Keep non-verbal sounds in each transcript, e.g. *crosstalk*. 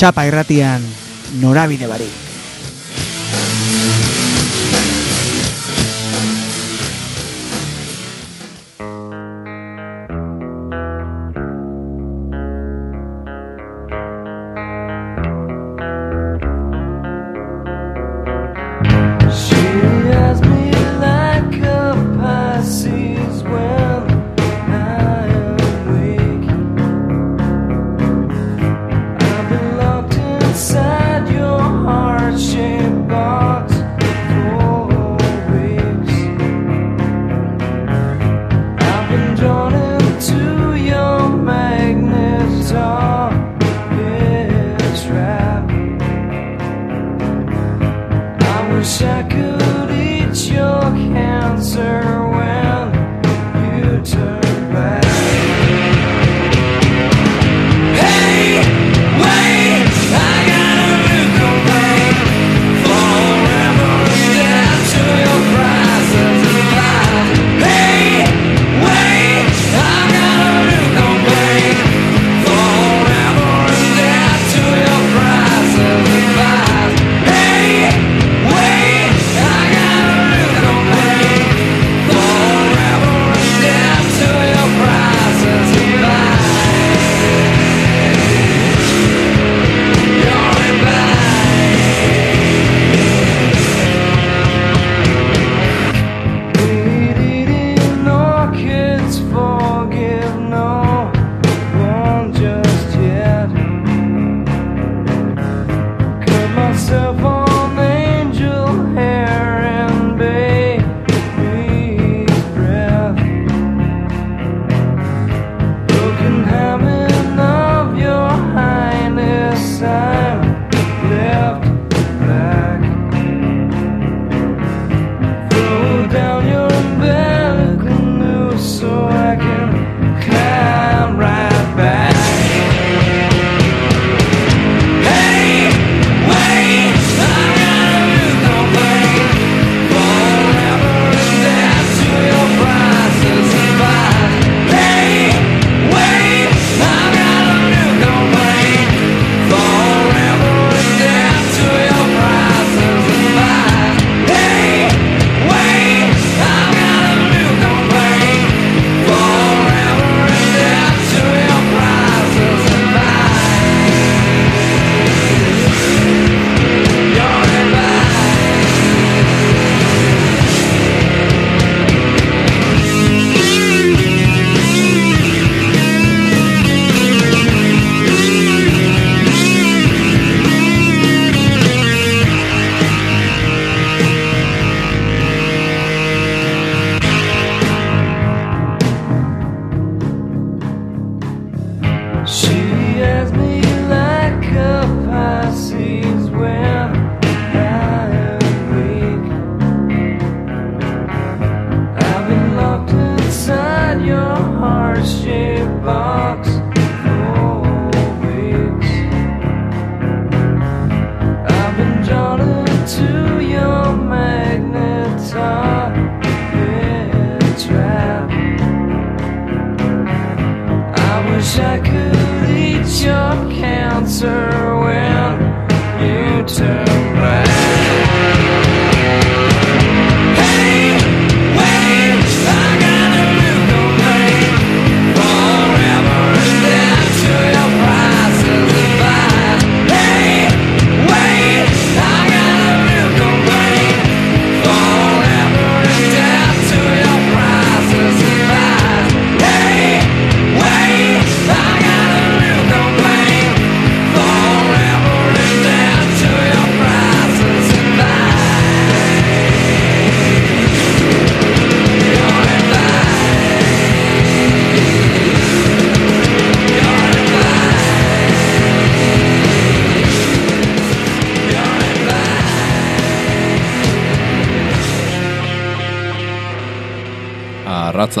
Txapa irratian norabide barik.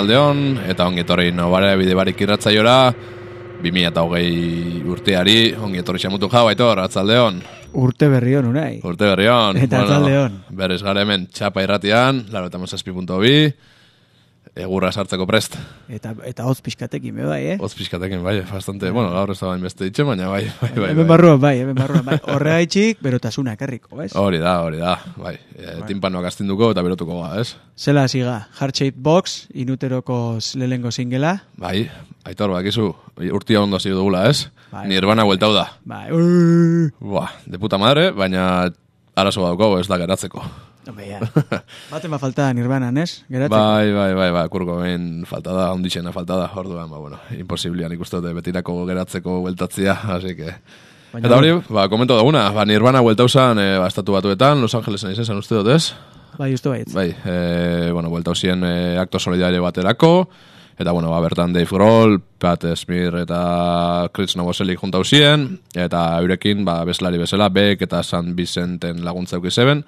Arratzaldeon, eta ongi etorri nobare bide barik irratzaiora, 2008 urteari, ongi etorri xamutu jau, aitor, atzaldeon. Urte berri hon, unai. Urte berri hon. Eta atzaldeon. Berez gara hemen txapa irratian, laro eta mazazpi.bi, egurra sartzeko prest. Eta, eta hotz pixkatekin, bai, eh? Hotz pixkatekin, bai, bastante, bueno, gaur ez da bain beste ditxe, baina bai, bai, bai. Hemen bai. barruan, bai, hemen barruan, bai. Horregaitxik, berotasuna ekarriko, ez? Hori da, hori da, bai. E, timpanoak astinduko eta berotuko ga, ez? Zela ziga, Heart Shaped Box, inuteroko lehengo singela. Bai, aitor, bakizu, urtia ondo hasi dugula, ez? Bai. Nirvana bueltau da. Bai, urr. Buah, de puta madre, baina arazo daukago ez da geratzeko. Ja. *laughs* Baten ba falta nirbanan, ez? Geratzen. Bai, bai, bai, bai, kurko ben falta da, ondixena falta da, orduan, ba, bueno, imposiblian ikuste dute betirako geratzeko bueltatzia, *laughs* así que... Baina Eta hori, ba, komento daguna, ba, Nirvana buelta usan, e, ba, estatu batuetan, Los Angelesen izan uste dut, ez? Bai, uste baietz. Bai, e, bueno, buelta usien e, akto solidario baterako, eta, bueno, ba, bertan Dave Grohl, Pat Smear eta Chris Novoselic junta usien, eta eurekin, ba, bezlari bezala, Beck eta San Vicenten laguntza eukizeben,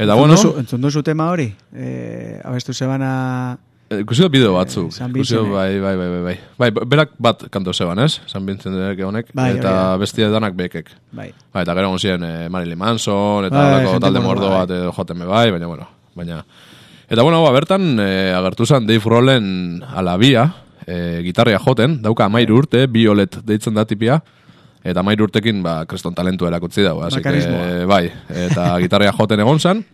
Eta, bueno, Entzun duzu tema hori? Eh, abestu zebana... Ikusi dut bideo batzuk. Eh, Ikusi bai, bai, bai, bai, bai. Bai, berak bat kanto zeban, ez? San Vincent honek. Bai, eta hori da. bestia danak bekek. Bai. Bai, eta gero guzien eh, Marilyn Manson, eta Bai, jente talde mordo bai. bat edo joteme bai, baina, bueno, baina... Eta, bueno, ba, bertan eh, agertu zen Dave Rollen alabia, eh, gitarria joten, dauka amairu urte, biolet deitzen da tipia, eta amairu urtekin, ba, kreston talentu erakutzi dago, Mekanismoa. bai, eta *laughs* gitarria joten egon zen,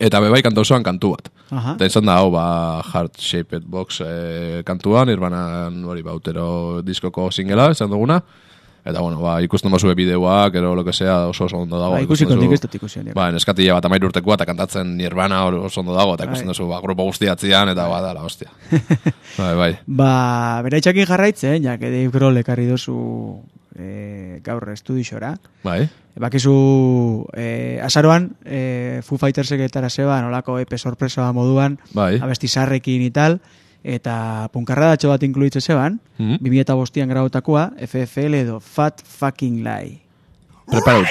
eta bebai kantu osoan kantu bat. Aha. Eta izan da, hau, ba, Heart Shaped Box eh, kantuan, irbanan, hori, ba, utero diskoko singela, esan duguna. Eta, bueno, ba, ikusten bazue bideoak, ero lo que sea, oso oso ondo dago. Ba, ikusiko duzu- nik ez dut ikusi. Ba, neskatila bat amairu urtekoa, eta kantatzen Nirvana oso ondo dago, eta ikusten Bai. duzu, ba, grupo guztiatzean, eta ba, dala, hostia. *laughs* bai, bai. Ba, beraitxakin jarraitzen, ja, que Dave Grohl ekarri dozu eh, gaur estudixora. Bai, Bakizu, eh, azaroan, eh, Foo Fightersek etara zeba, nolako epe sorpresa moduan, bai. abesti sarrekin y tal, eta punkarradatxo bat inkluitze zeban, Mhm. 2005an grautakoa, FFL edo Fat Fucking Lie. Prepara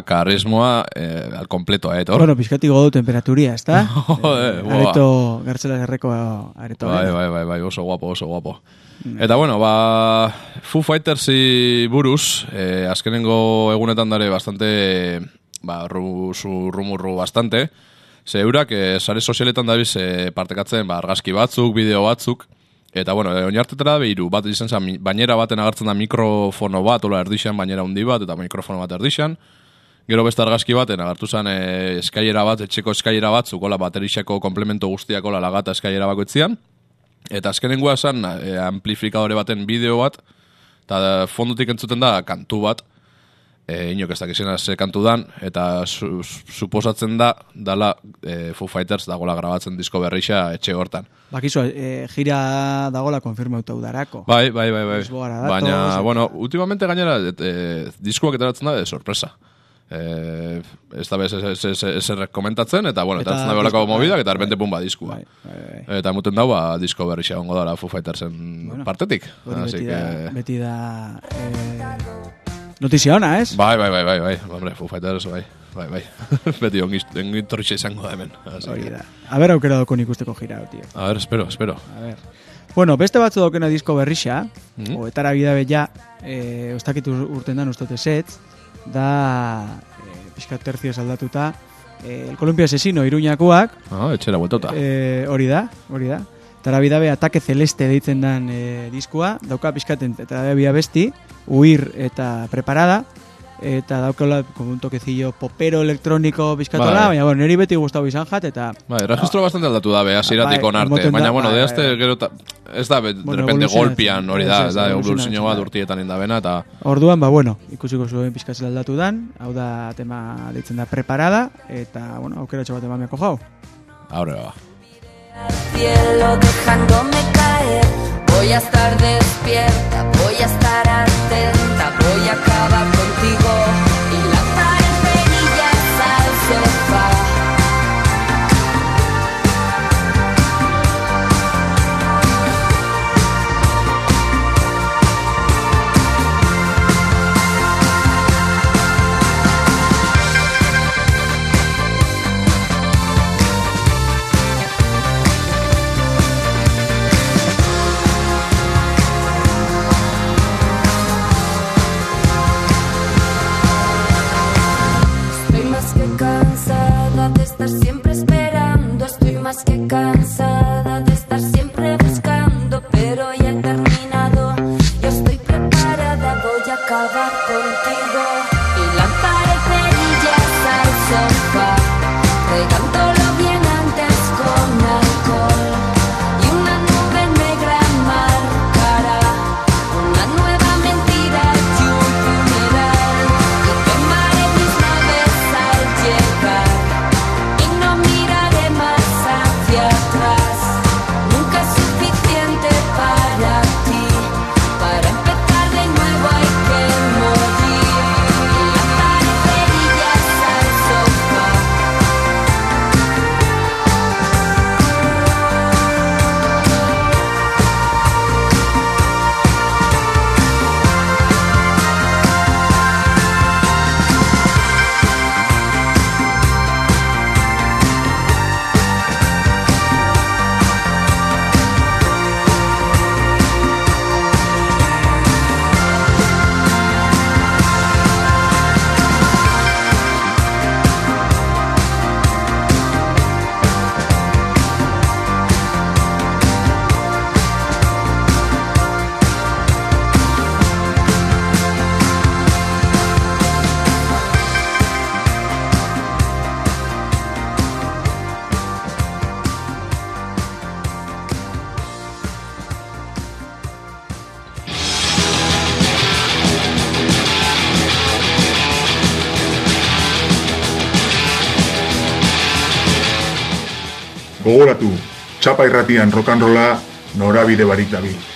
Makarismoa, eh, al completo, *laughs* eh, tor. Bueno, pixkati godu temperaturia, ez da? Boa. areto, gartzela herreko areto. Bai, bai, bai, bai, oso guapo, oso guapo. Eta bueno, ba, Foo Fightersi buruz, eh, azkenengo egunetan dare bastante, ba, ru, zu, rumurru bastante, ze eurak, eh, sare sozialetan dabiz eh, partekatzen, ba, argazki batzuk, bideo batzuk, eta bueno, eh, oinartetara behiru, bat izan zen, bainera baten agertzen da mikrofono bat, ola erdixan, bainera handi bat, eta mikrofono bat erdixan, Gero beste argazki baten, agertu zen e, eskailera bat, etxeko eskailera batzuk, ola baterixako komplemento guztiak ola lagata eskailera bakoitzian. Eta azkenengoa zen e, amplifikadore baten bideo bat, eta fondutik entzuten da kantu bat, e, inok ez dakizena ze kantu dan, eta su, su- suposatzen da, dala e, Foo Fighters dagola grabatzen disko berrixa etxe hortan. Bakizu, e, gira dagola konfirmauta udarako. Bai, bai, bai, bai. Baina, bueno, últimamente gainera, e, diskuak etaratzen da de sorpresa. Eh, ez da bez eser komentatzen, eta, bueno, Eta eta da beholako movidak, eta bai, erbente pumba diskua. Bai, bai, bai. Eta muten dau, ba, disko berri xegongo dara Foo Fightersen Bueno, partetik. Hori beti que... da, beti da eh, notizia ona, ez? Bai, bai, bai, bai, bai, hombre, Foo Fighters, bai, bai, bai. *laughs* Beti ongi, ongi izango da hemen. Hori da. A ber aukera doko ikusteko gira, tío. A ver, espero, espero. A ver. Bueno, beste batzu daukena disko berrixa, Mhm. oetara bidabe ja, eh, ustakit ur- urten da ustote setz, da eh, pixkat terzioz aldatuta, eh, el Columpio Asesino iruñakoak, Ah, etxera bueltauta. eh, hori da, hori da. Tara bidabe Atake Celeste deitzen dan eh, diskua, dauka pixkaten bia besti, Huir eta Preparada, eta un toquecillo popero elektroniko pixkatola, Bai. baina bueno, niri beti gustau izan jat, eta Bai, registro bastante aldatu da, beha, ziratik Bai, onarte. emoten da, Baina, bueno, bai, de bai, este, bai. gero, ta, ez da, be- de Bueno, repente evoluzionatzen. golpian, hori da, Ez, da, evoluzio bat bai. urtietan indabena, eta... Orduan, ba, bueno, ikusiko zuen pizkatzela aldatu dan, hau da tema deitzen da preparada, eta, bueno, aukera bat emamiako jau. Ahora va. Cielo dejándome caer. Voy a estar despierta, voy a estar atenta, voy a acabar contigo que cansada txapa irratian rock'n'rolla norabide barik dabil.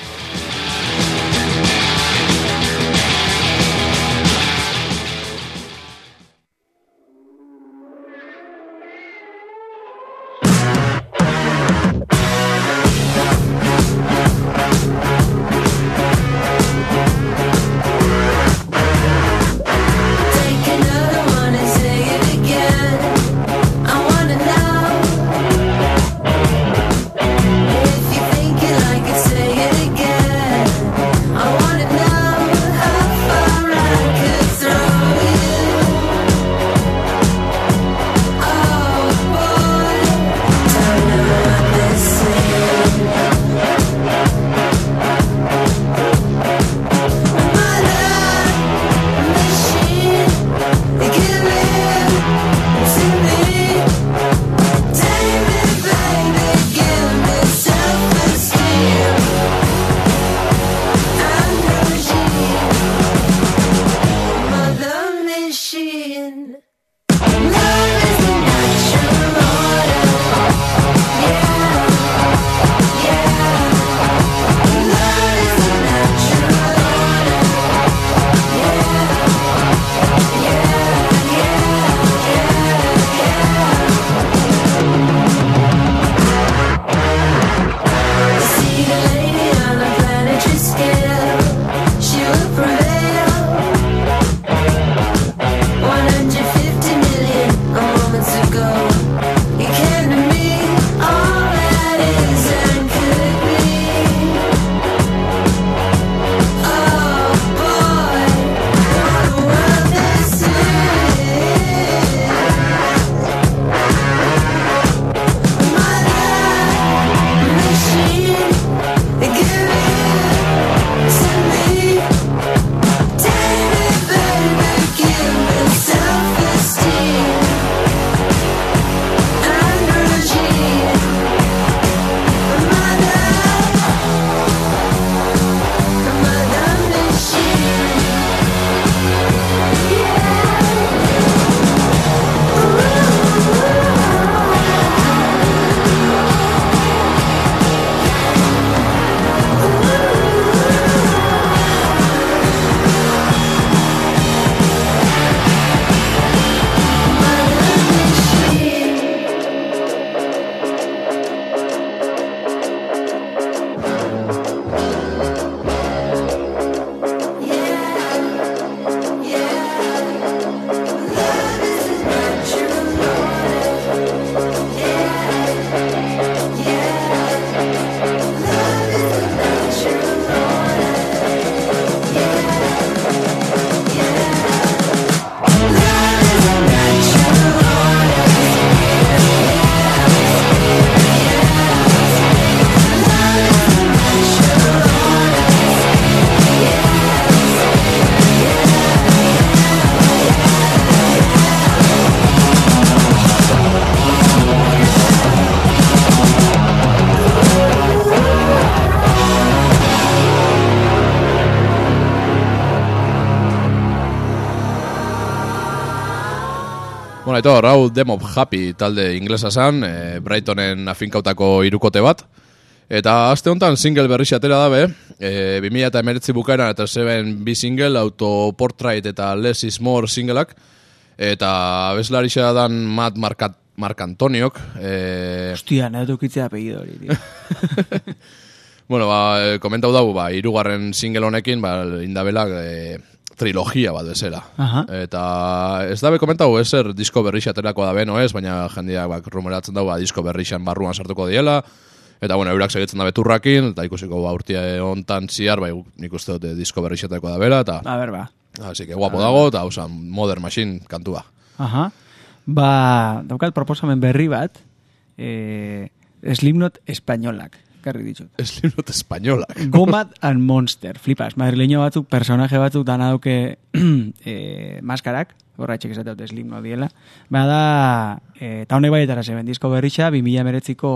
Bueno, Aitor, hau Demop Happy talde inglesa zan, e, Brightonen afinkautako irukote bat. Eta aste honetan single berri atera dabe, e, 2000 eta emeretzi bukaeran eta zeben bi single, Autoportrait eta Less is More singleak. Eta abeslari dan Matt Marcat, Marc Antoniok. E, Hostia, nahi dukitzea apellido hori, tío. *laughs* bueno, ba, komentau dago, ba, irugarren single honekin, ba, indabela e, trilogia bat bezala. Aha. Eta ez dabe komentau ezer disko berri aterako da beno ez, baina jendia ba, rumeratzen dago ba, disko berrixan barruan sartuko diela. Eta bueno, eurak segitzen da beturrakin, eta ikusiko ba, urtia hontan ziar, bai, nik uste dute disko berri aterako da bera, eta A ber, ba. así que guapo dago, eta hausan Modern Machine kantua. Aha. Ba, daukat proposamen berri bat, eh, Slipknot espainolak, garri ditut. Slipknot española. Gomad and Monster, flipas, madrileño batzuk, personaje batzuk dana dauke *clears throat* eh, maskarak, horra etxek esate dute Slipknot diela, ba da, eh, eta honek baietara zeben disko berrixa, 2000 meretziko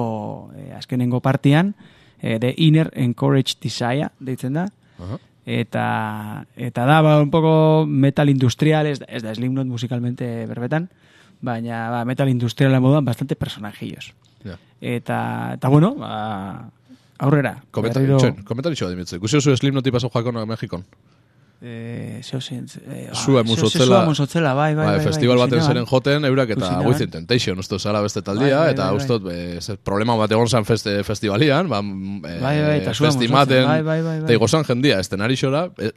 eh, azkenengo partian, eh, The Inner Encourage Desire, deitzen da, Aha. eta eta da ba, un poco metal industrial, ez, ez da Slipknot musikalmente berbetan, baina ba, metal industriala moduan bastante personajillos. Ja. Eta, eta bueno, ba, aurrera. Komentari, Berriro- txen, komentari txo dimitzu. Ikusi oso Slipknoti paso jakon Mexikon. Eh, zeo zen, eh, ah, musotzela. zeo- zua musotzela, bai, bai, bai, bai, festival baten zeren joten, eurak eta Zineman. Within Temptation, uste zara beste taldia, Bai, bai, eta bai, bai. be, ze problema bat egon zan feste, festivalian, ba, e, Bai, bai, eta zua festimaten, musotzen, bai, bai, bai, bai. jendia, estenarixora, e,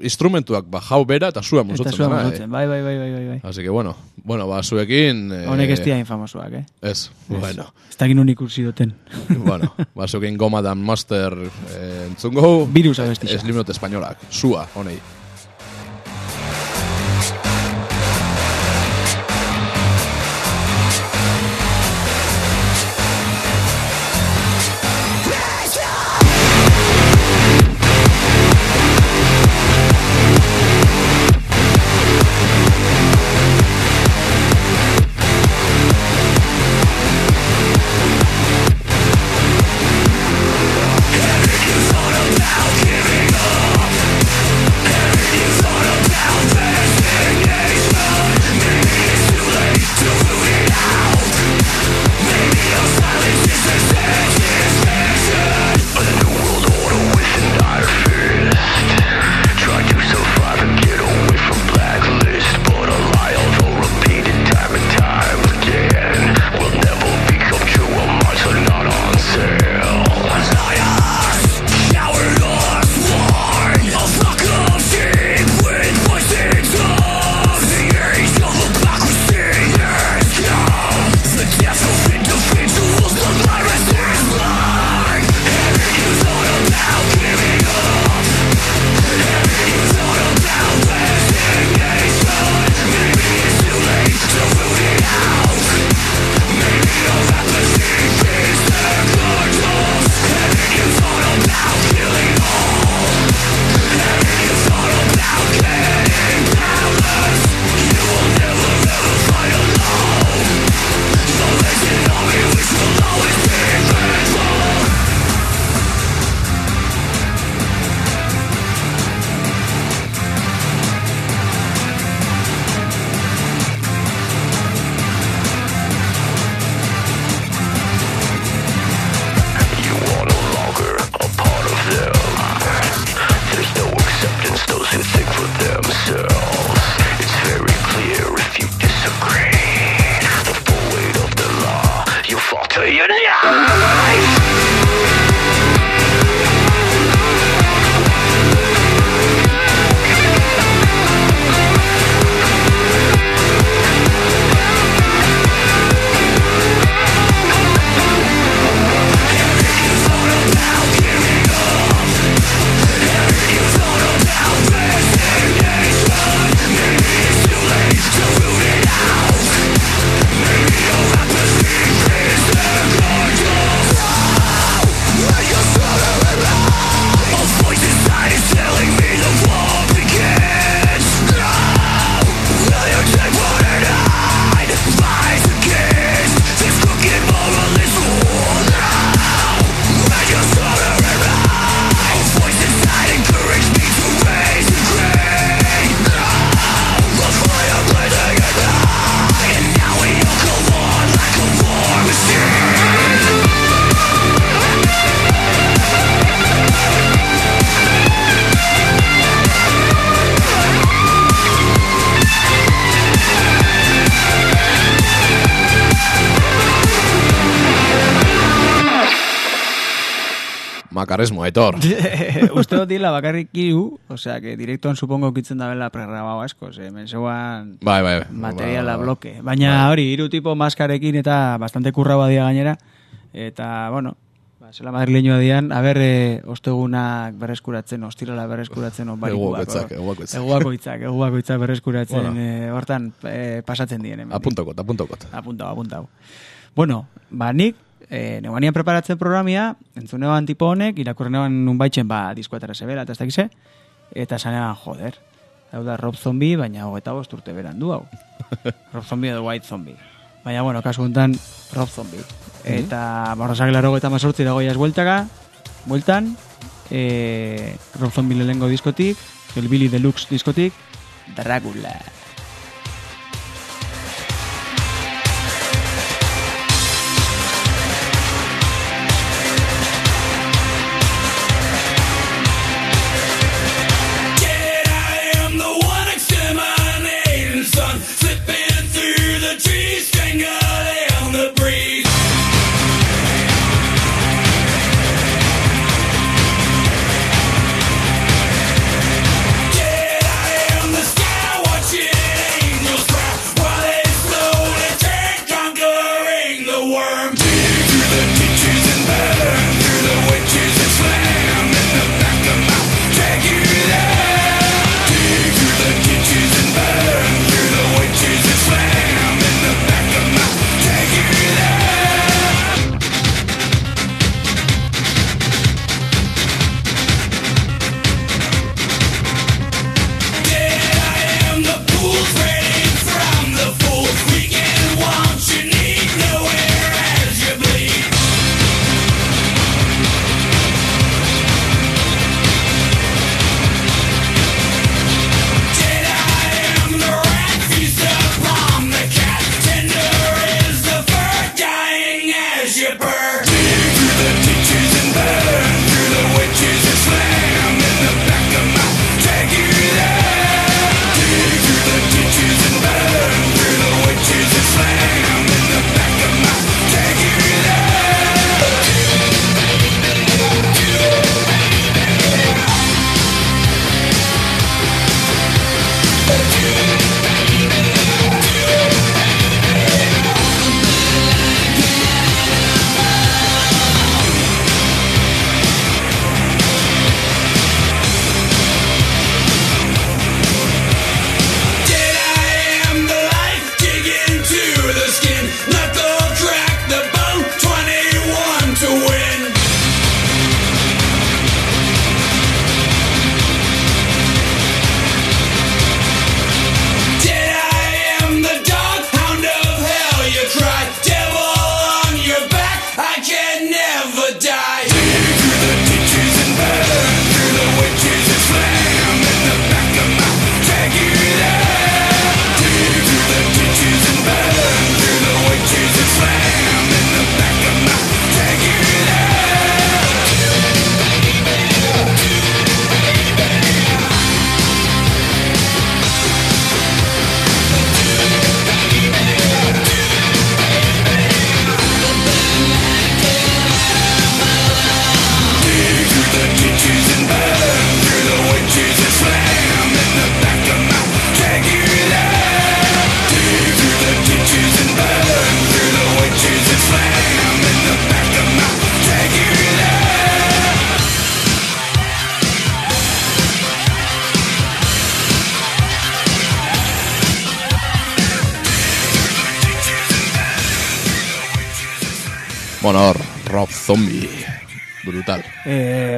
instrumentuak ba, jau bera, eta zua Eta musotzen. zua musotzen, bai, bai, bai, bai, bai, bai. eh. Así que, bueno, bueno, ba, zuekin... Eh, Honek ez dira infamosuak, eh? Ez, bueno. Ez da ginun ikusi duten. *laughs* bueno, ba, zuekin goma dan master eh, entzungo. Virus abestixa. Slipknot espainolak, zua, honei. Makarismo, aitor. *laughs* Uste dut dila bakarrik hiru, osea, que direktuan supongo kitzen da bela pregrabau asko, ze hemen zeuan Bai, bai. materiala Ba, bloke. Baina hori, hiru tipo maskarekin eta bastante kurra badia gainera. Eta, bueno, ba, zela madrileñoa dian, a ber, e, ostegunak berreskuratzen, ostirala berreskuratzen, on Egubakoitzak, egubakoitzak. Egubakoitzak, egubakoitzak berreskuratzen, Bueno. eh, hortan eh, pasatzen dien. hemendik. Apuntokot, apuntokot. Apuntau, apuntau. Bueno, ba, nik, e, neguanian preparatzen programia, entzunean tipo honek, irakurrenean nun baitzen, ba, diskoetara zebela, eta ez dakize, eta zanean, joder, hau da Rob Zombie, baina hogeta bost urte beran du hau. *laughs* Rob Zombie edo White Zombie. Baina, bueno, kasu guntan, Rob Zombie. Eta, borrosak laro eta mazortzi dago jaz bueltaka, bueltan, e, Rob Zombie lehengo diskotik, el Billy Deluxe diskotik, Dracula.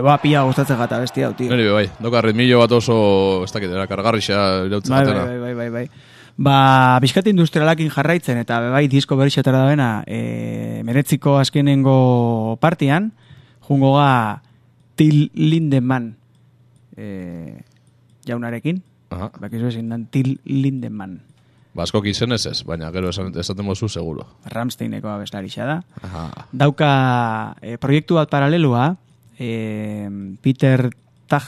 Ba, pia gustatzen gata besti hau, tio. Neri be, bai, doka ritmillo bat oso, ez dakit, kargarrixa irautzen Bai, bai, bai, bai, bai. Ba, bizkat industrialakin jarraitzen eta bai disko berixetara da bena, e, meretziko azkenengo partian, jungo ga Till Lindemann e, jaunarekin. Aha. Bakizu ezin dan Till Lindemann. Basko izen ez ez, baina gero esan, esaten mozu seguro. Ramsteineko abestarixa da. Aha. Dauka e, proiektu bat paralelua, e, Peter Tag,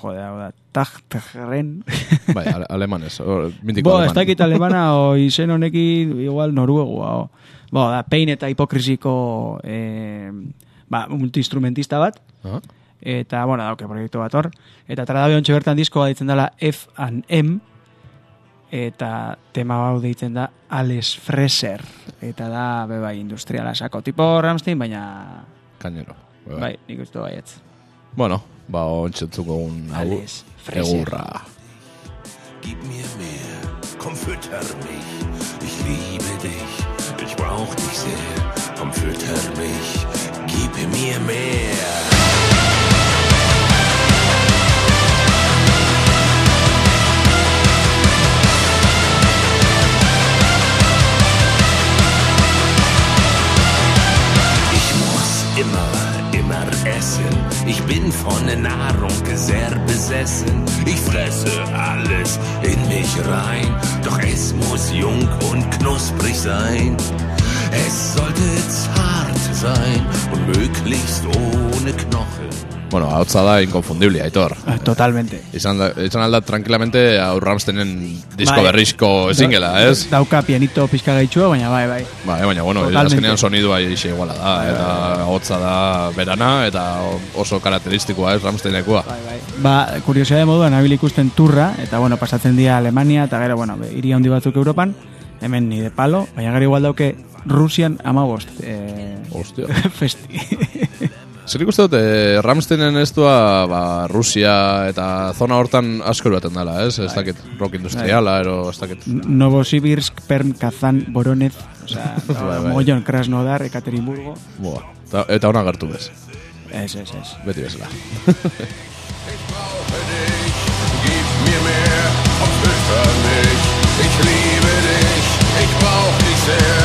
jode, hau da, Tagteren, *laughs* Bai, ale, alemanez, or, mintiko Bo, ez aleman. dakit alemana o izen honekin igual noruegoa. O. Bo, da, pein eta hipokrisiko e, ba, multiinstrumentista bat, Aha. eta, bueno, dauke proiektu bat hor, eta tradabe ontxe bertan diskoa ditzen dela F and M, eta tema hau deitzen da Alex Freser, eta da, be bai, industriala sako, tipo Ramstein, baina, Kainero. Bai. bai, nik uste baietz. Bueno, ba, ontsetzuko un egurra. Gib mir mehr, komm fütter mich. Ich liebe dich, ich brauch dich sehr. Komm fütter mich, gib mir mehr. Bin von der Nahrung sehr besessen. Ich fresse alles in mich rein. Doch es muss jung und knusprig sein. Es sollte zart sein und möglichst ohne Knochen. Bueno, hautza da inconfundible, Aitor. Ah, Totalmente. Izan, da, izan alda tranquilamente hau Ramstenen disko Bai. berrizko zingela, ez? Dauka pianito pizka gaitxua, baina bai, bai. Ba, baina, bueno, Totalmente. azkenean sonidua ixe iguala da, eta hotza da berana, eta oso karakteristikoa, ez, Ramsteinekoa. Bai, bai. Ba, kuriosidade moduan nabil ikusten turra, eta bueno, pasatzen dira Alemania, eta gero, bueno, hiri handi batzuk Europan, hemen ni de palo, baina gero igual dauke Rusian amabost eh, Ostia. *laughs* festi. Zer ikuste dut, eh, Ramsteinen ez dua, ba, Rusia eta zona hortan asko baten dela, ez? Ez dakit rock industriala, ero ez dakit... Novosibirsk, Perm, Kazan, Boronez, o sea, *laughs* Bai, bai. Mollon, Krasnodar, Ekaterinburgo. Boa, eta, eta ona gertu bez, Ez, ez, ez. beti bezala. Ich *laughs* liebe dich, ich brauch dich sehr.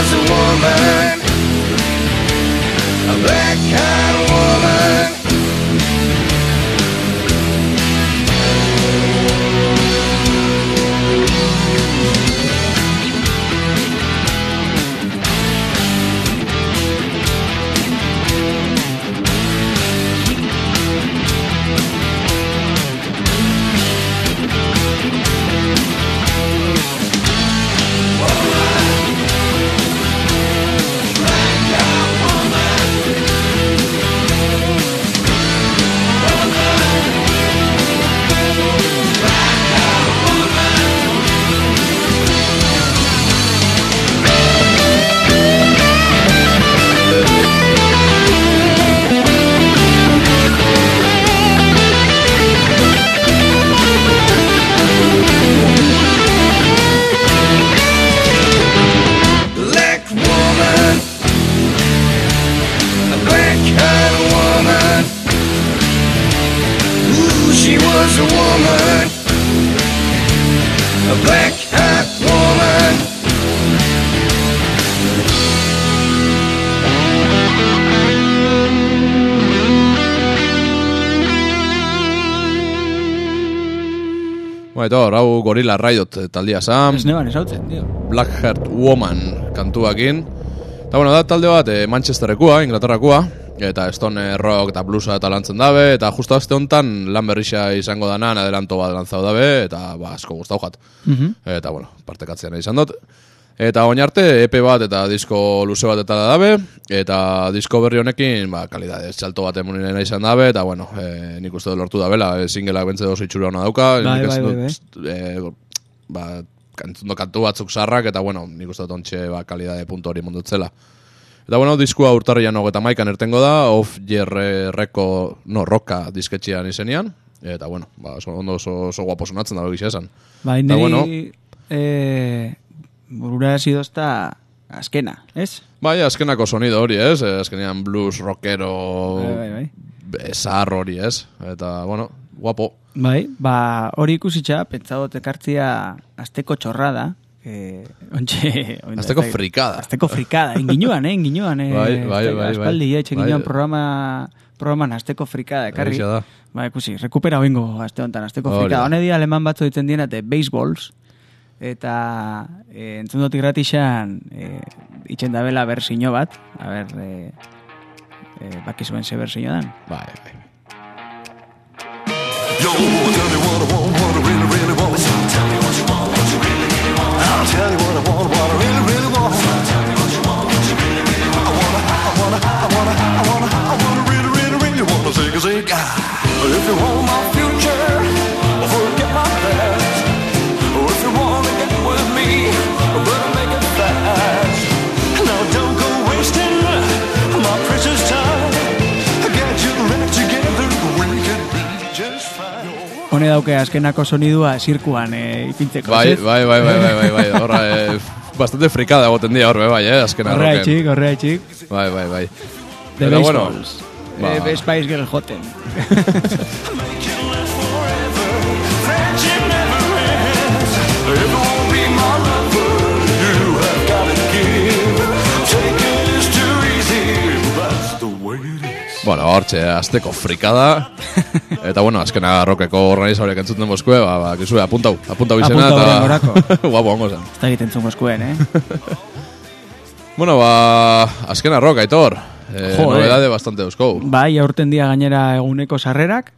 As a woman. Gorilla Riot taldia zan. Ez neban esautzen, tío. Black Heart Woman kantuakin. Eta bueno, da talde bat eh, Manchesterekua, Inglaterrakua, eta stone rock eta bluesa eta lantzen dabe, eta justo azte hontan lan berrixa izango danan, adelanto bat lantzau dabe, eta ba, asko gustau jat. Mhm. Eta bueno, partekatzean izan dut. Eta oin arte, EP bat eta disko luze bat eta da dabe, eta disko berri honekin, ba, kalidade txalto bat emuninen izan dabe, eta bueno, e, nik uste lortu dabela, e, singelak bentze oso itxura hona dauka, Bai, bai, bai, dut, e, ba, kantzundo kantu batzuk sarrak, eta bueno, nik uste dut ontxe ba, kalidade puntu hori mundutzela. Eta bueno, diskua urtarrian hogeta maikan ertengo da, off jerre reko, no, roka disketxean izenian, eta bueno, ba, oso, ondo oso, oso guapo sonatzen da gisa esan. Bai, niri, bueno. eh, burura zidozta azkena, ez? Bai, azkenako sonido hori, ez? Eh, Azkenean blues, rockero, Bai, bai, bai. bezar hori, ez? Eta, bueno, guapo. Bai, ba, hori ikusitza, pentsadot ekartzia azteko txorrada, eh, ontxe... ontxe- *laughs* Azteko ez da- frikada. Azteko frikada, inginuan, eh, inginuan, eh, Bai, bai, bai, bai. Aspaldi, eh, Bai. joan programa, programan azteko frikada, ekarri. Ba, ikusi, rekupera bengo azte honetan, azteko frikada. da. Hone dia aleman batzu ditzen dienate, baseballs, eta e, entzun dut irratixan e, itxen dabela berzino bat, a ber, e, e, bakizuen ze berzino dan. Bai, bai. Yo, tell me what I want, what I really, really want. Tell me what you want, what you really, really want. I'll tell you what I want, what I really, really want. Tell me what you want, what you really, really want. I wanna, I wanna, I wanna, I wanna, I wanna really, really, really wanna sing a sing. If you want my future, fine. Hone dauke azkenako sonidua zirkuan e, ipintzeko. Bai, ez? bai, bai, bai, bai, bai, bai. *laughs* Horra, eh, bastante frikada egoten dira horbe, bai, eh, azken Horrea arroken. txik, horrea txik. Bai, bai, bai. The Eta, bueno, Baseballs. ba. Eh, Best Spice Girl Joten. Make it last forever. Friendship never ends. If you won't be my lover, you have got to give. Taking is too easy, but that's the way it is. Bueno, hortxe, azteko frikada. Eta, bueno, azkena rokeko organiza horiek entzuten boskue, ba, ba, kizue, apuntau, apuntau izena, Apuntau eta... *laughs* Guapo, hongo zen. Ez da egiten zungo eskuen, eh? *laughs* Bueno, ba, azkena rock, aitor. Eh, Jo, eh. novedade bastante euskou. Bai, aurten dia gainera eguneko sarrerak,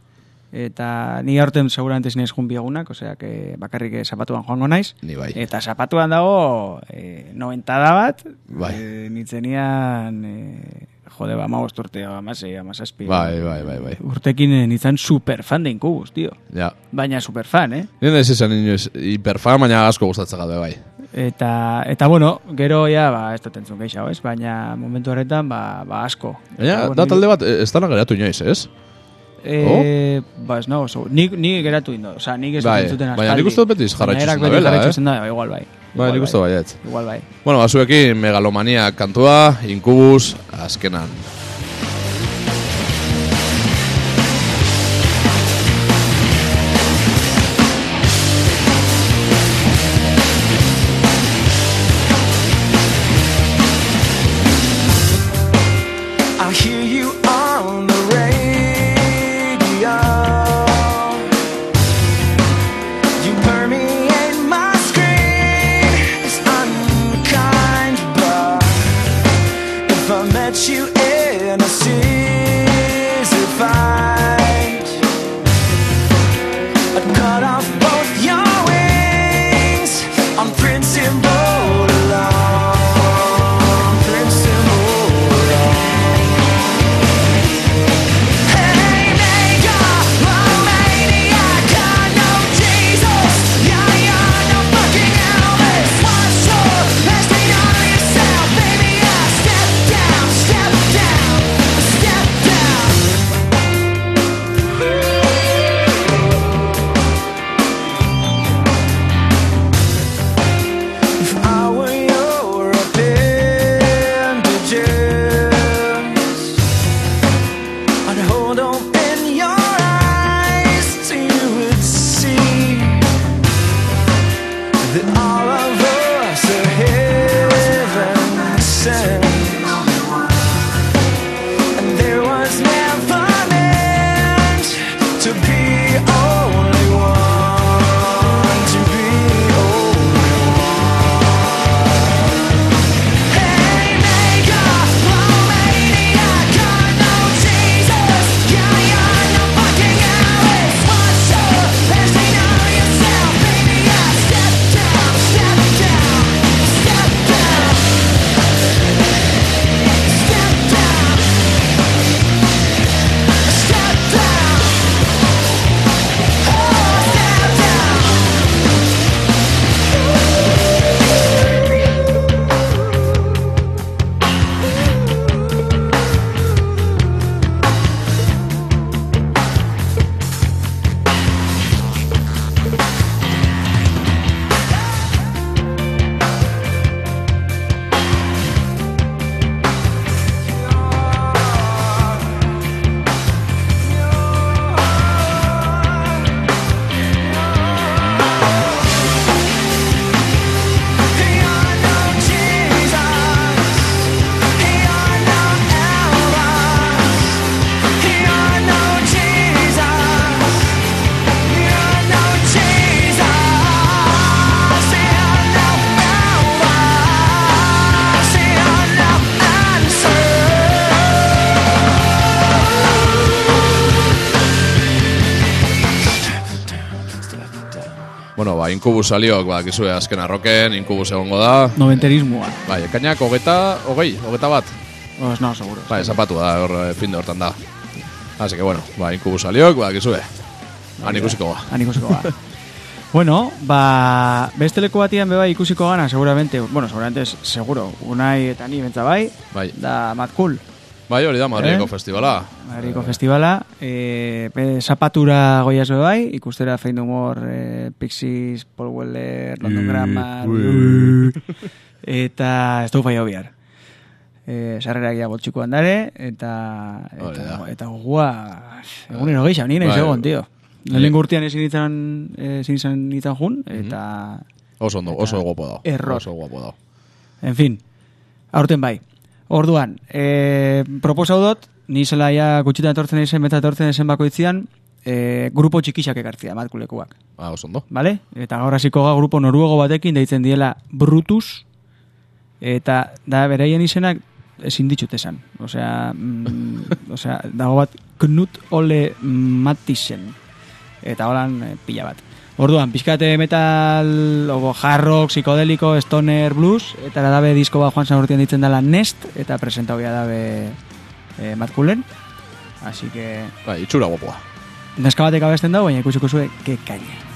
eta ni aurten seguramente zinez jun biegunak, osea, que bakarrik zapatuan joango naiz. Ni bai. Eta zapatuan dago, eh, noventada bat, Bai. eh, nitzenian, eh, jode, ba, magost urte, amasei, amasazpi. Bai, bai, bai, bai. Urtekin eh, nintzen super fan de inkubus, tio. Ja. Baina super fan, eh? Nien ez izan inoiz hiperfan, baina asko gustatzen gabe, bai. Eta, eta bueno, gero ja, ba, ez dut entzun gehiago, ez? Baina momentu horretan, ba, ba asko. Baina, da talde bat, ez dana geratu inoiz, ez? Eh, ba, ez nago, oso. Nik, nik geratu indo, oza, nik ez dut Bai, entzuten baina nik uste dut beti jarraitu Baina erak zen dabela, jarraitu eh? da, igual bai. Bai, Igual nik uste baiet. Igual bai. Bueno, basuekin megalomania kantua, inkubus, azkenan. Inkubus saliok, ba, kizue azken arroken, inkubus egongo da. Noventerismoa. Bai, ekainak hogeta, hogei, hogeta bat. Pues no, seguro. Bai, zapatu da, hor, eh, fin de hortan da. Así que, bueno, ba, inkubus saliok, ba, kizue. Han ikusiko ba. Han ikusiko ba. *laughs* bueno, ba, beste leku batian beba ikusiko gana, seguramente, bueno, seguramente, seguro, unai eta ni bentza bai, Bai. da Mad Cool, Bai, hori da, Madrileko Eh? festivala. Madridiko festivala, e, zapatura goiaz bai, ikustera Fein Humor, e, Pixies, Paul Weller, London Grammar, eta ez dugu faio bihar. E, sarrerak ja botxiko handare, eta, eta, eta gugua, egunero geisha, nire Bai. egon, tio. Lehenengo urtean ezin izan, ezin izan izan jun, eta, Oso ondo, oso guapo da. Error. Oso guapo da. en fin, aurten bai. Orduan, e, proposau dut, ni zela ja gutxitan etortzen izen, beta etortzen izen bakoitzian, e, grupo txikixak ekartzia, matkulekuak. Ah, oso ondo. Vale? Eta gaur hasiko ga grupo noruego batekin deitzen diela Brutus eta da beraien izenak ezin ditut esan. Osea, mm, *laughs* osea, dago bat Knut Ole Matisen. Eta holan eh, pila bat. Orduan, pixkate metal, obo, hard rock, psikodeliko, stoner, blues, eta dabe disko bat joan zan urtean ditzen dela Nest, eta presentau bia dabe eh, Matkulen. Así que, Bai, itxura guapoa. neska batek abesten dago, baina ikusiko zue, que caña.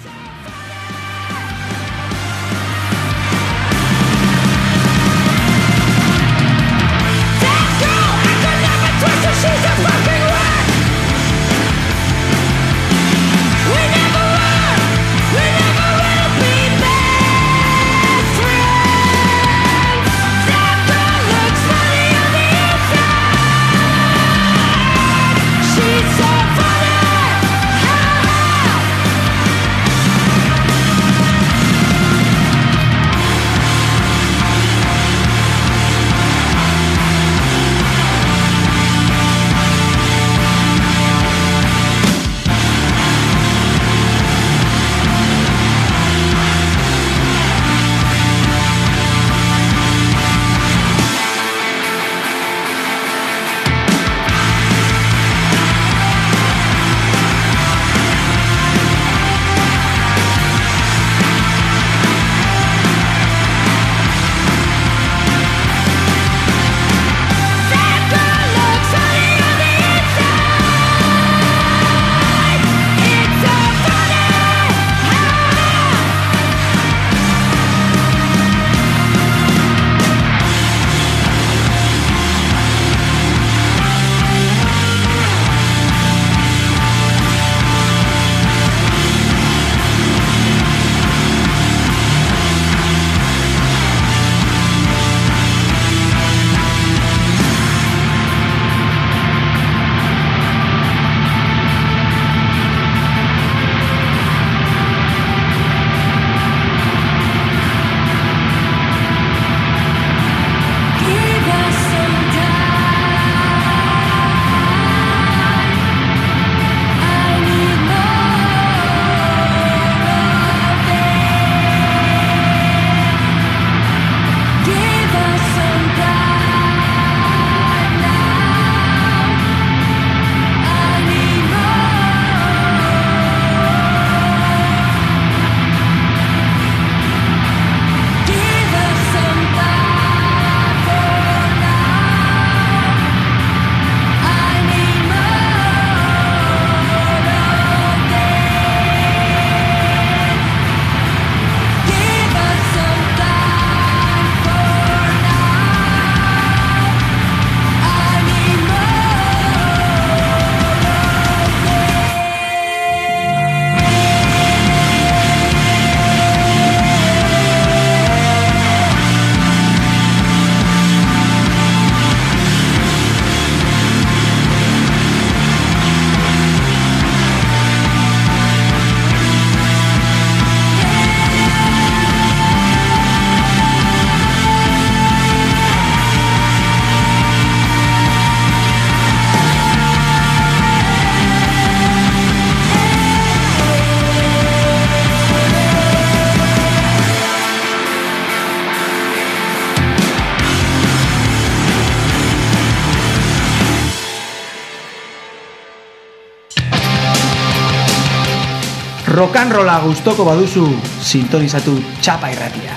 Rokanrola gustoko baduzu sintonizatu txapa irratia.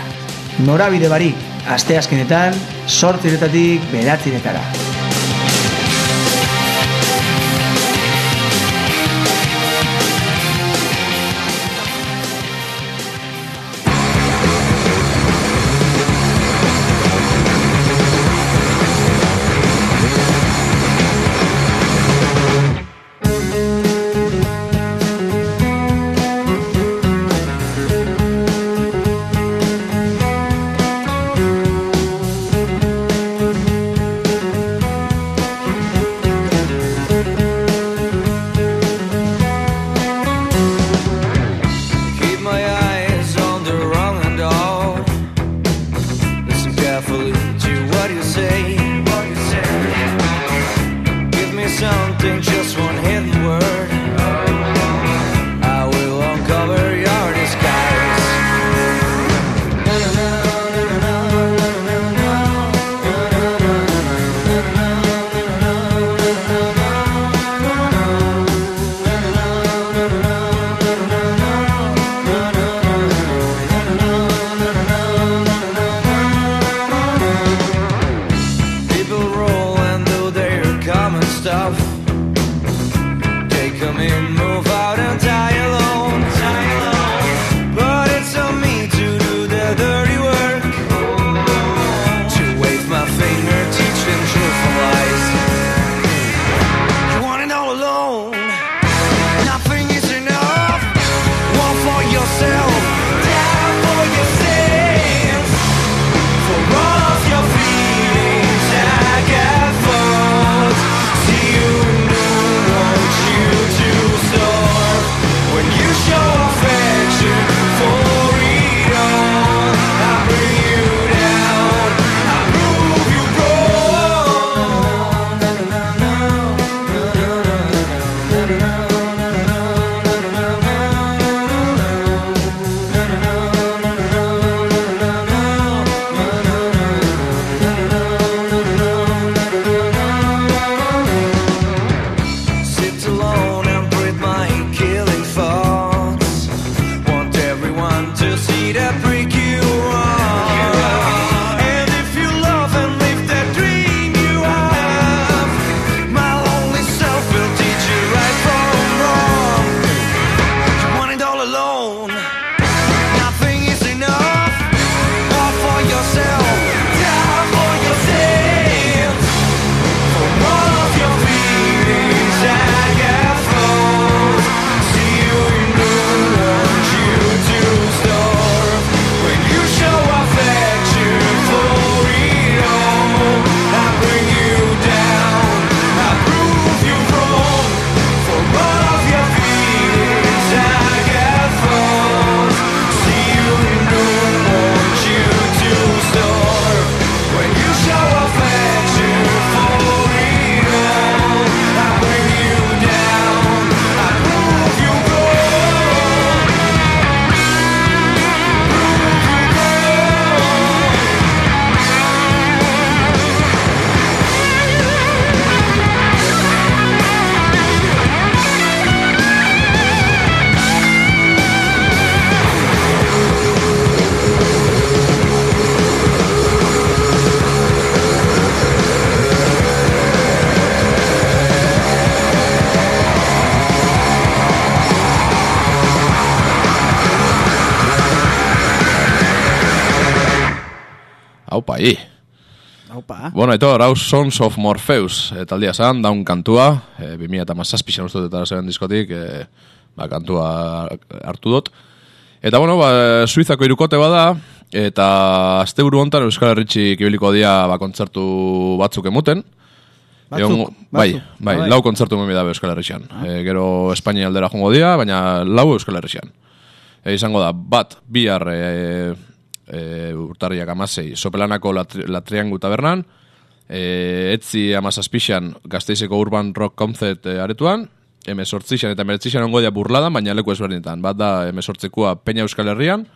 Norabide barik, asteazkenetan, sortziretatik beratziretara. Haupa, hi. Haupa. Bueno, etor, hau Sons of Morpheus, e, taldia zan, daun kantua, e, 2000 eta mazazpixan uste dut eta zeben diskotik, e, ba, kantua hartu dut. Eta, bueno, ba, Suizako irukote bada, eta azte buru hontan Euskal Herritxik ibiliko dia ba, kontzertu batzuk emuten. Batzuk, bai, batzuk. bai, Ah, bai. lau kontzertu memi dabe Euskal Herrixan. E, gero Espainia aldera jongo dia, baina lau Euskal Herrixan. E, izango da, bat, bihar e, e, urtarriak amasei, sopelanako latri, latriangu tabernan, e, etzi amazazpixan gazteizeko urban rock concert e, aretuan, emesortzixan eta emeretzixan ongo dia burladan, baina leku ezberdinetan. Bat da emesortzekua Peña Euskal Herrian,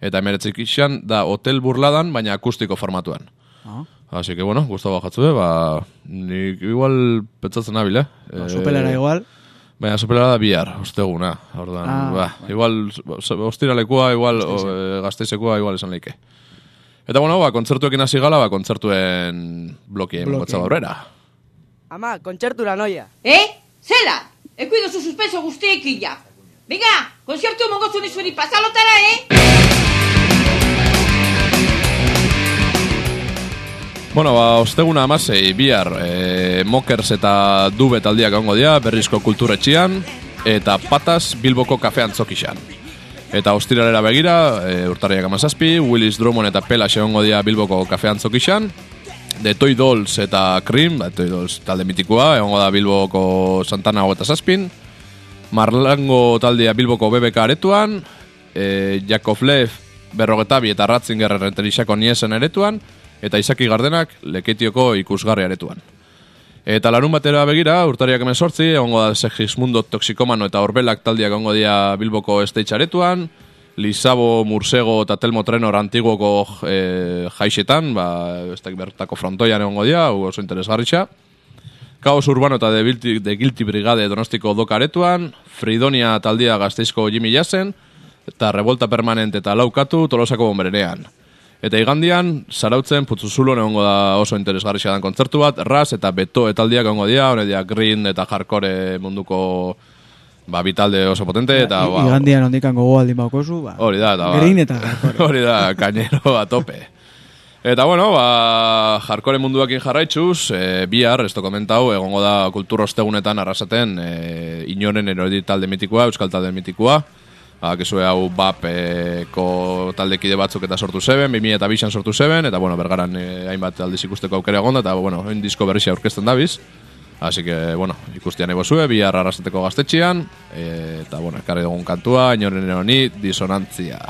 eta emeretzixan da hotel burladan, baina akustiko formatuan. Ah. Así que, bueno, gustavo jatzue, ba, nik igual petzatzen nabil, eh? Ba, sopelara igual. Baina sopelada da bihar, osteguna. Orduan, Ah, ba, igual, ostiralekua, igual, o, e, gazteizekoa, igual esan leike. Eta bueno, ba, kontzertuekin hasi gala, ba, kontzertuen blokien Blokeen. gotza aurrera. Ama, kontzertura noia. Eh? Zela? Ekuido zu suspenso guztiekin ja. Venga, konzertu mongo zuen izuen ipazalotara, eh? Bueno, ba, osteguna amasei, bihar, e, Mokers eta Dube taldiak egongo dira, berrizko kulturetxian, eta Patas Bilboko kafean zokixan. Eta ostiralera begira, e, urtarriak amazazpi, Willis Drummond eta Pelas egongo dira Bilboko kafean zokixan, The Toy Dolls eta Cream, ba, Toy Dolls talde mitikoa, egongo da Bilboko Santana eta Zazpin, Marlango taldea Bilboko BBK aretuan, e, Jakov Lev berrogetabi eta Ratzinger renterixako niesen aretuan, eta Isaki Gardenak leketioko ikusgarri aretuan. Eta larun batera begira, urtariak hemen sortzi, egongo da Segismundo Toxikomano eta Orbelak taldiak egongo dira Bilboko Stage aretuan, Lizabo, Mursego eta Telmo Trenor antiguoko e, jaixetan, ba, ez bertako frontoian egongo dira, oso interesgarritxa. Kaos Urbano eta The Guilty, Brigade donostiko doka aretuan, Fridonia taldia gazteizko Jimmy Jassen, eta Revolta Permanent eta Laukatu tolosako bomberenean. Eta igandian, zarautzen putzuzulon egongo da oso interesgarria dan kontzertu bat, Raz eta Beto etaldiak egongo dira, hone dira Green eta Hardcore munduko ba, bitalde oso potente, eta ba, Igandian ondikan gogo aldin baukozu, ba. hori da, eta ba, Green eta hardcore. *laughs* hori da, kainero a tope. Eta bueno, ba, jarkore munduakin jarraitzuz, e, bihar, ez komentau, egongo da kultur ostegunetan arrasaten e, inoren erodi talde mitikoa, euskal talde mitikoa, ba, kezue hau BAP-ko taldekide batzuk eta sortu zeben, 2000 eta bisan sortu zeben, eta bueno, bergaran e, hainbat aldiz ikusteko aukera egonda, eta bueno, oin disko berrizia aurkezten dabiz, Así que, bueno, ikustian ego zue, bihar arrasateko gaztetxian, eta, bueno, ekarri dugun kantua, inoren eroni, disonantzia.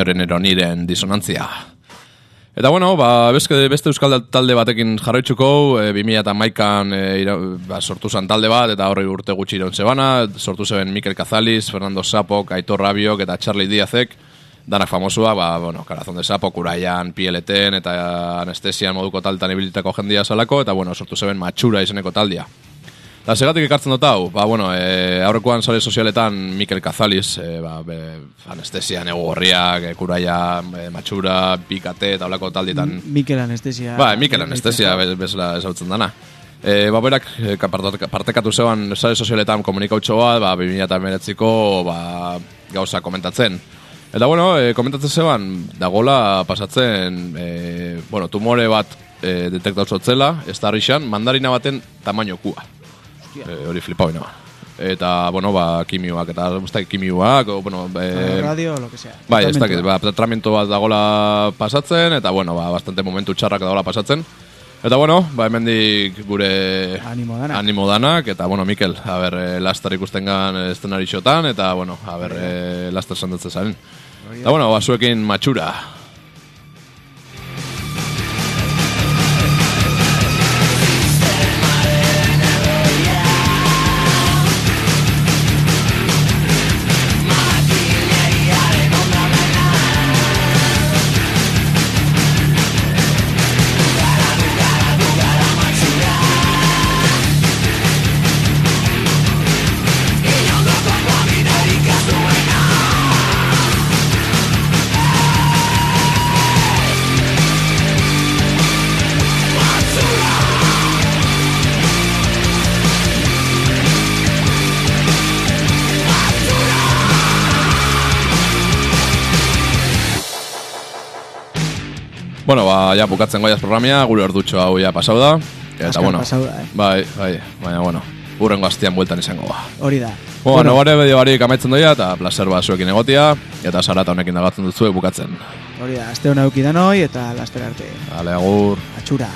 Hortxe, inoren eroniren disonantzia. Eta bueno, ba, beste, beste euskal talde batekin jarraitzuko, e, 2008an e, ira, ba, sortu zen talde bat, eta horri urte gutxi iraun zebana, sortu zeben Mikel Cazalis, Fernando Sapok, Aitor Rabiok eta Charlie Diazek, danak famosua, ba, bueno, Corazón de Sapok, Uraian, PLTen eta anestesian moduko taltan ibilitako jendia salako, eta bueno, sortu zeben Matxura izeneko taldia. Eta segatik ekartzen dut hau, ba, bueno, e, aurrekoan sare sozialetan Mikel Cazalis, e, ba, be, anestesia, nego gorriak, e, kuraia, e, matxura, pikate, eta taldietan. Mikel Anestesia. Ba, Mikel anestesia be- bezala esautzen dana. E, ba, berak e, partekatu zeban sare sozialetan komunikautxo bat, ba, 2008ko ba, gauza komentatzen. Eta bueno, e, komentatzen zeban, dagola pasatzen, e, bueno, tumore bat e, detektauzotzela, ez da mandarina baten tamainokua. E, hori flipau ina. Eta, bueno, ba, kimioak, eta uste kimioak, o, bueno, e, radio, lo que sea. Bai, ez dakit, ba, tratamiento bat dagola pasatzen, eta, bueno, ba, bastante momentu txarrak dagola pasatzen. Eta, bueno, ba, hemendik gure Animo danak. animo danak, eta, bueno, Mikel, a ber, eh, lastar ikusten gan estenarixotan, eta, bueno, a ber, eh, lastar sandatzen zaren. Eta, bueno, ba, zuekin matxura. Bueno, ba, ja bukatzen goiaz programia, gure ordutxo hau ja pasau da. Eta, Azkar bueno, pasau da, eh? bai, bai, baina, bueno, urrengo astian bueltan izango ba. Hori da. Bueno, bueno bide barik amaitzen doia, eta placer ba zuekin egotia, eta sarata honekin dagatzen duzue bukatzen. Hori da, aste hona eukidanoi eta laster arte. Ale, agur. Atxura.